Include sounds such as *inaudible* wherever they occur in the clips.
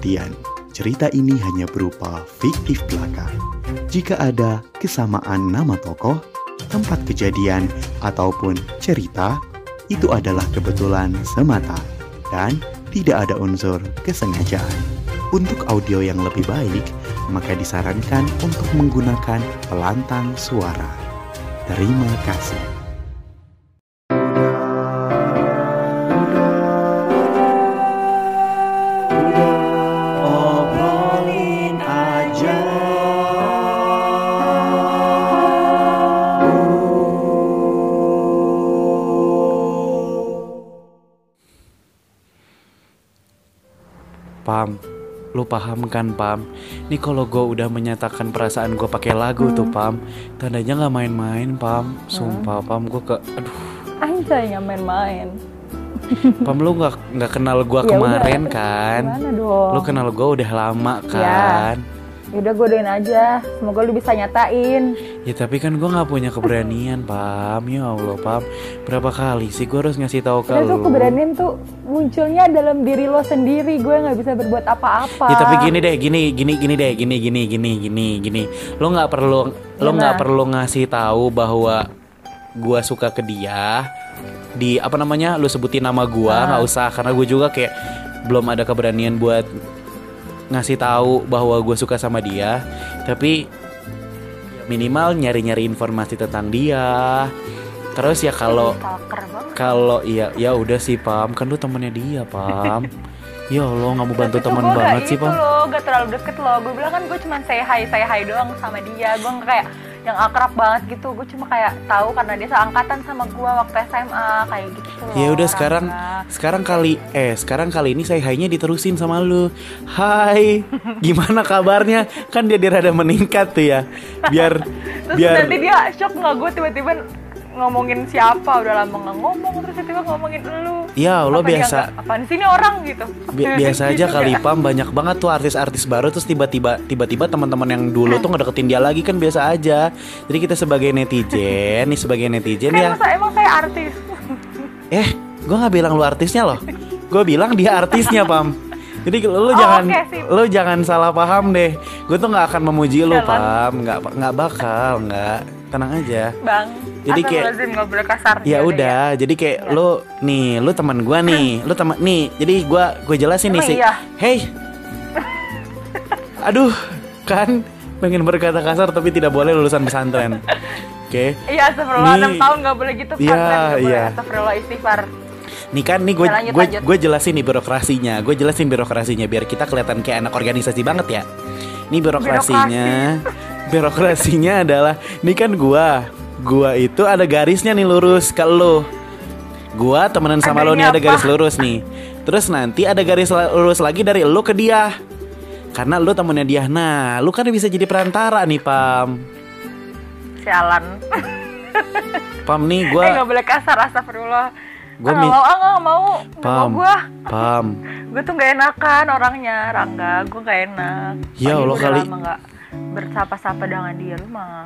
perhatian, cerita ini hanya berupa fiktif belaka. Jika ada kesamaan nama tokoh, tempat kejadian, ataupun cerita, itu adalah kebetulan semata dan tidak ada unsur kesengajaan. Untuk audio yang lebih baik, maka disarankan untuk menggunakan pelantang suara. Terima kasih. Pam, lu paham kan Pam? Nih kalau gue udah menyatakan perasaan gue pakai lagu tuh Pam, tandanya nggak main-main Pam. Sumpah Pam, gue ke, aduh, Anjay nggak main-main. *laughs* Pam lu nggak nggak kenal gue Ya udah, kemarin terus kan? Gimana dong? Lu kenal gue udah lama Ya. Yaudah gue doain aja. Semoga lu bisa nyatain. Ya tapi kan gue nggak punya keberanian Pam. Ya Allah Pam, berapa kali sih gue harus ngasih tahu ke lu? keberanian tuh munculnya dalam diri lo sendiri. Gue nggak bisa berbuat apa-apa. Ya tapi gini deh, gini, gini, gini deh, gini, gini, gini, gini, gini. Lo nggak perlu, lo nggak Gimana? perlu ngasih tahu bahwa gua suka ke dia. Di apa namanya, lo sebutin nama gua, Ah. nggak usah, karena gue juga kayak belum ada keberanian buat ngasih tahu bahwa gue suka sama dia. Tapi ya minimal nyari-nyari informasi tentang dia. Terus ya kalau kalau iya ya udah sih Pam, kan lu temennya dia Pam. *laughs* Ya Allah nggak mau bantu Tapi teman nggak banget sih itu Pam. lo gak terlalu deket lo. Gue bilang kan gue cuma say hi, say hi doang sama dia. Gue kayak yang akrab banget gitu. Gue cuma kayak tahu karena dia seangkatan sama gue waktu SMA kayak gitu. Ya udah sekarang sekarang kali eh sekarang kali ini saya high-nya diterusin sama lu. Hai, *laughs* gimana kabarnya? Kan dia dia rada meningkat tuh ya. Biar *laughs* Terus biar nanti dia shock nggak gue tiba-tiba ngomongin siapa udah lama nggak ngomong terus tiba-tiba ngomongin lu Ya Apa dia biasa. apaan sih ini orang gitu bi- *laughs* biasa aja Gitu kali ya. Pam banyak banget tuh artis-artis baru terus tiba-tiba tiba-tiba teman-teman yang dulu tuh ngedeketin dia lagi kan biasa aja. Jadi kita sebagai netizen, nih sebagai netizen ya. emang saya artis *laughs* Eh, gue nggak bilang lu artisnya loh. Gue bilang dia artisnya, Pam. Jadi lu Oh, jangan sip. lu jangan salah paham deh. Gue tuh nggak akan memuji lu, Jalan. Pam. Nggak nggak bakal, nggak. Tenang aja. bang Jadi kayak- boleh kasar Ya udah, jadi kayak lu nih, lu teman gua nih, lu teman nih. Jadi gua gue jelasin nih sih. iya? Hey. *laughs* Aduh, kan pengen berkata kasar tapi tidak boleh lulusan pesantren. Oke. iya astagfirullah Nih. 6 tahun nggak boleh gitu Iya, pesantren iya. astagfirullah istighfar Nih kan nih gue Ya, gue gue jelasin nih birokrasinya. Gue jelasin birokrasinya biar kita kelihatan kayak anak organisasi banget ya. Nih birokrasinya. Birokrasinya adalah nih kan gua. Gua itu ada garisnya nih lurus ke lo. Gua temenan sama lo nih ada garis lurus nih. Terus nanti ada garis lurus lagi dari lo ke dia. Karena lo temennya dia. Nah, lu kan bisa jadi perantara nih, Pam. sialan Pam nih *laughs* eh gua nggak boleh kasar astagfirullah Gua ah, mi- mau ah nggak mau Pam. gue Pam. gue tuh nggak enakan orangnya Rangga gue nggak enak Ya Allah, gua kali- bersapa-sapa dengan dia lu mah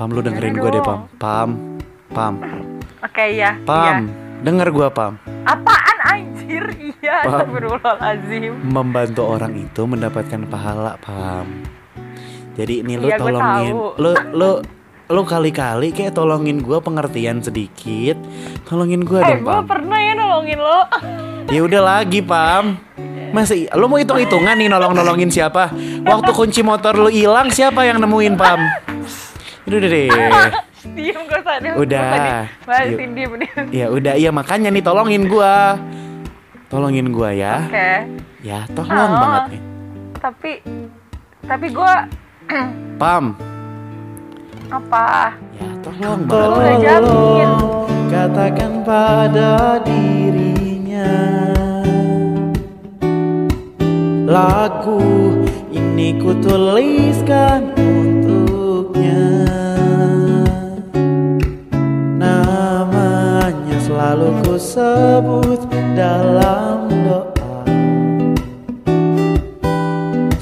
Pam lu dengerin gue deh, Pam. Pam. Pam. oke ya Pam. iya. Denger gua, Pam. apaan anjir *laughs* iya Pam. astagfirullahaladzim membantu orang itu mendapatkan pahala pam jadi ini lu gua tolongin lu lu lu kali-kali kayak tolongin gua pengertian sedikit tolongin gua eh dong gue pam pernah ya nolongin lo *laughs* ya udah lagi pam masih lu mau hitung hitungan nih nolong nolongin siapa waktu kunci motor lu hilang siapa yang nemuin pam *laughs* udah udah deh. *laughs* Diem usah diem Udah. bahasin diem diem. Ya udah iya makanya nih tolongin gua. Tolongin gua ya. Oke. Ya tolong Oh. banget nih. tapi tapi gue *clears throat* pam. Apa? Ya tolong udah banget. jamin. Katakan pada dirinya Lagu ini kutuliskan untuknya sebut dalam doa.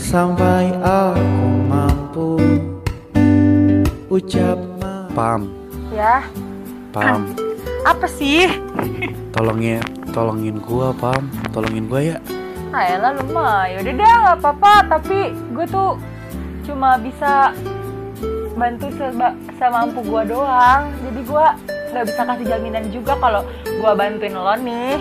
Sampai aku mampu ucap Pam, ya. Pam, apa sih? *laughs* Tolongin, tolongin gua, Pam, tolongin gua ya. ah elah lu mah. Yaudah deh nggak apa-apa. Tapi gue tuh cuma bisa bantu seba, semampu gue doang. Jadi gue nggak bisa kasih jaminan juga kalau gue bantuin lo nih.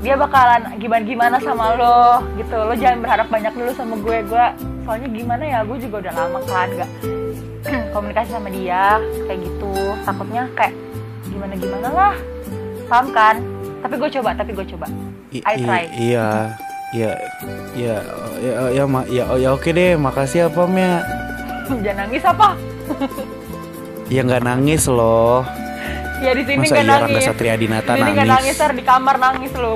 Dia bakalan gimana gimana sama lo gitu. Lo jangan berharap banyak dulu sama gue gue soalnya gimana ya gue juga udah lama kan gak *clears throat* komunikasi sama dia kayak gitu. Takutnya kayak gimana gimana lah. Paham kan? Tapi gue coba tapi gue coba. I- I try. i- iya ya ya ya ya ma- ya, ya oke deh makasih ya pam ya. *laughs* Jangan nangis apa? Ya nggak nangis loh ya di sini masa nggak iya Rangga nangis Satria Dinata di sini nangis nangis Sar. di kamar nangis lo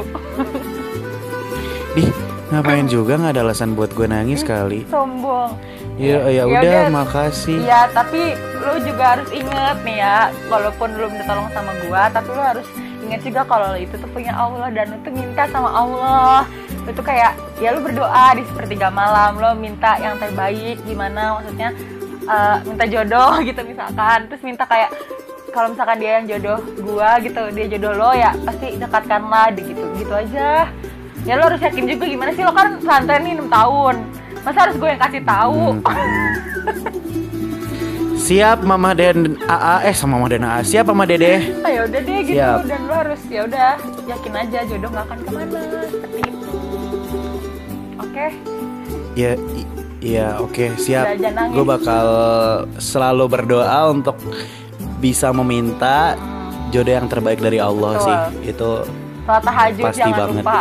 Ih, ngapain juga nggak ada alasan buat gue nangis kali. sombong Ya, ya Ya udah, makasih. Iya, tapi lu juga harus inget nih ya, walaupun lu minta tolong sama gua, tapi lu harus inget juga kalau lu itu tuh punya Allah dan lu tuh minta sama Allah. Lu tuh kayak ya lu berdoa di sepertiga malam, lu minta yang terbaik gimana maksudnya eh, minta jodoh *laughs* gitu misalkan, terus minta kayak kalau misalkan dia yang jodoh gua gitu, dia jodoh lo ya pasti dekatkanlah gitu gitu aja. Ya lo harus yakin juga gimana sih lo kan pesantren nih 6 tahun. Masa harus gue yang kasih tahu? Hmm. Siap Mama dan AA eh sama Mama dan AA. Siap Mama Dede. Ah, ya udah deh gitu Siap. dan lo harus ya udah yakin aja jodoh nggak akan ke mana seperti itu. Oke, Ya i- Iya, oke, siap. Jangan nangis. Gue bakal selalu berdoa untuk bisa meminta jodoh yang terbaik dari Allah Betul. sih. Itu tahajud Pasti jangan banget. lupa.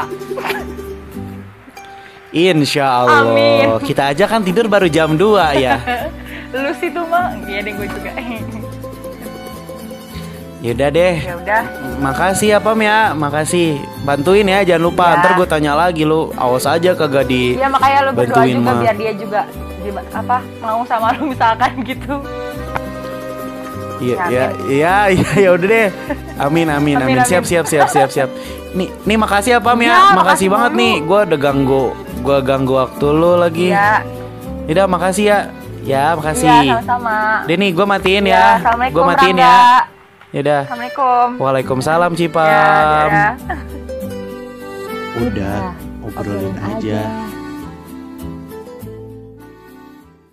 insya Allah. Amin. Kita aja kan tidur baru jam 2 ya. *laughs* Lu sih tuh mah, iya deh gue juga. *laughs* Yaudah deh. ya udah, Makasih ya Pam ya, makasih. Bantuin ya, jangan lupa. Ya. Ntar gue tanya lagi lu, awas aja kagak di. ya makanya lu berdoa juga Ma. biar dia juga di- apa mau sama lu misalkan gitu. Iya, Ya, ya, iya, iya, ya udah deh. Amin, amin, Amin, amin. Siap, siap, siap, siap, siap. Nih, nih makasih ya Pam ya, Ya, makasih makasih banget nih. Gue udah ganggu, gue ganggu waktu lu lagi. Iya, Yaudah, makasih ya. Ya, makasih. iya sama-sama. Deh nih, gue matiin Iya, ya. Assalamualaikum Gue matiin Rangga. ya. Yaudah. Assalamualaikum. Waalaikumsalam Cipam. Ya, dadah. Udah, obrolin aja.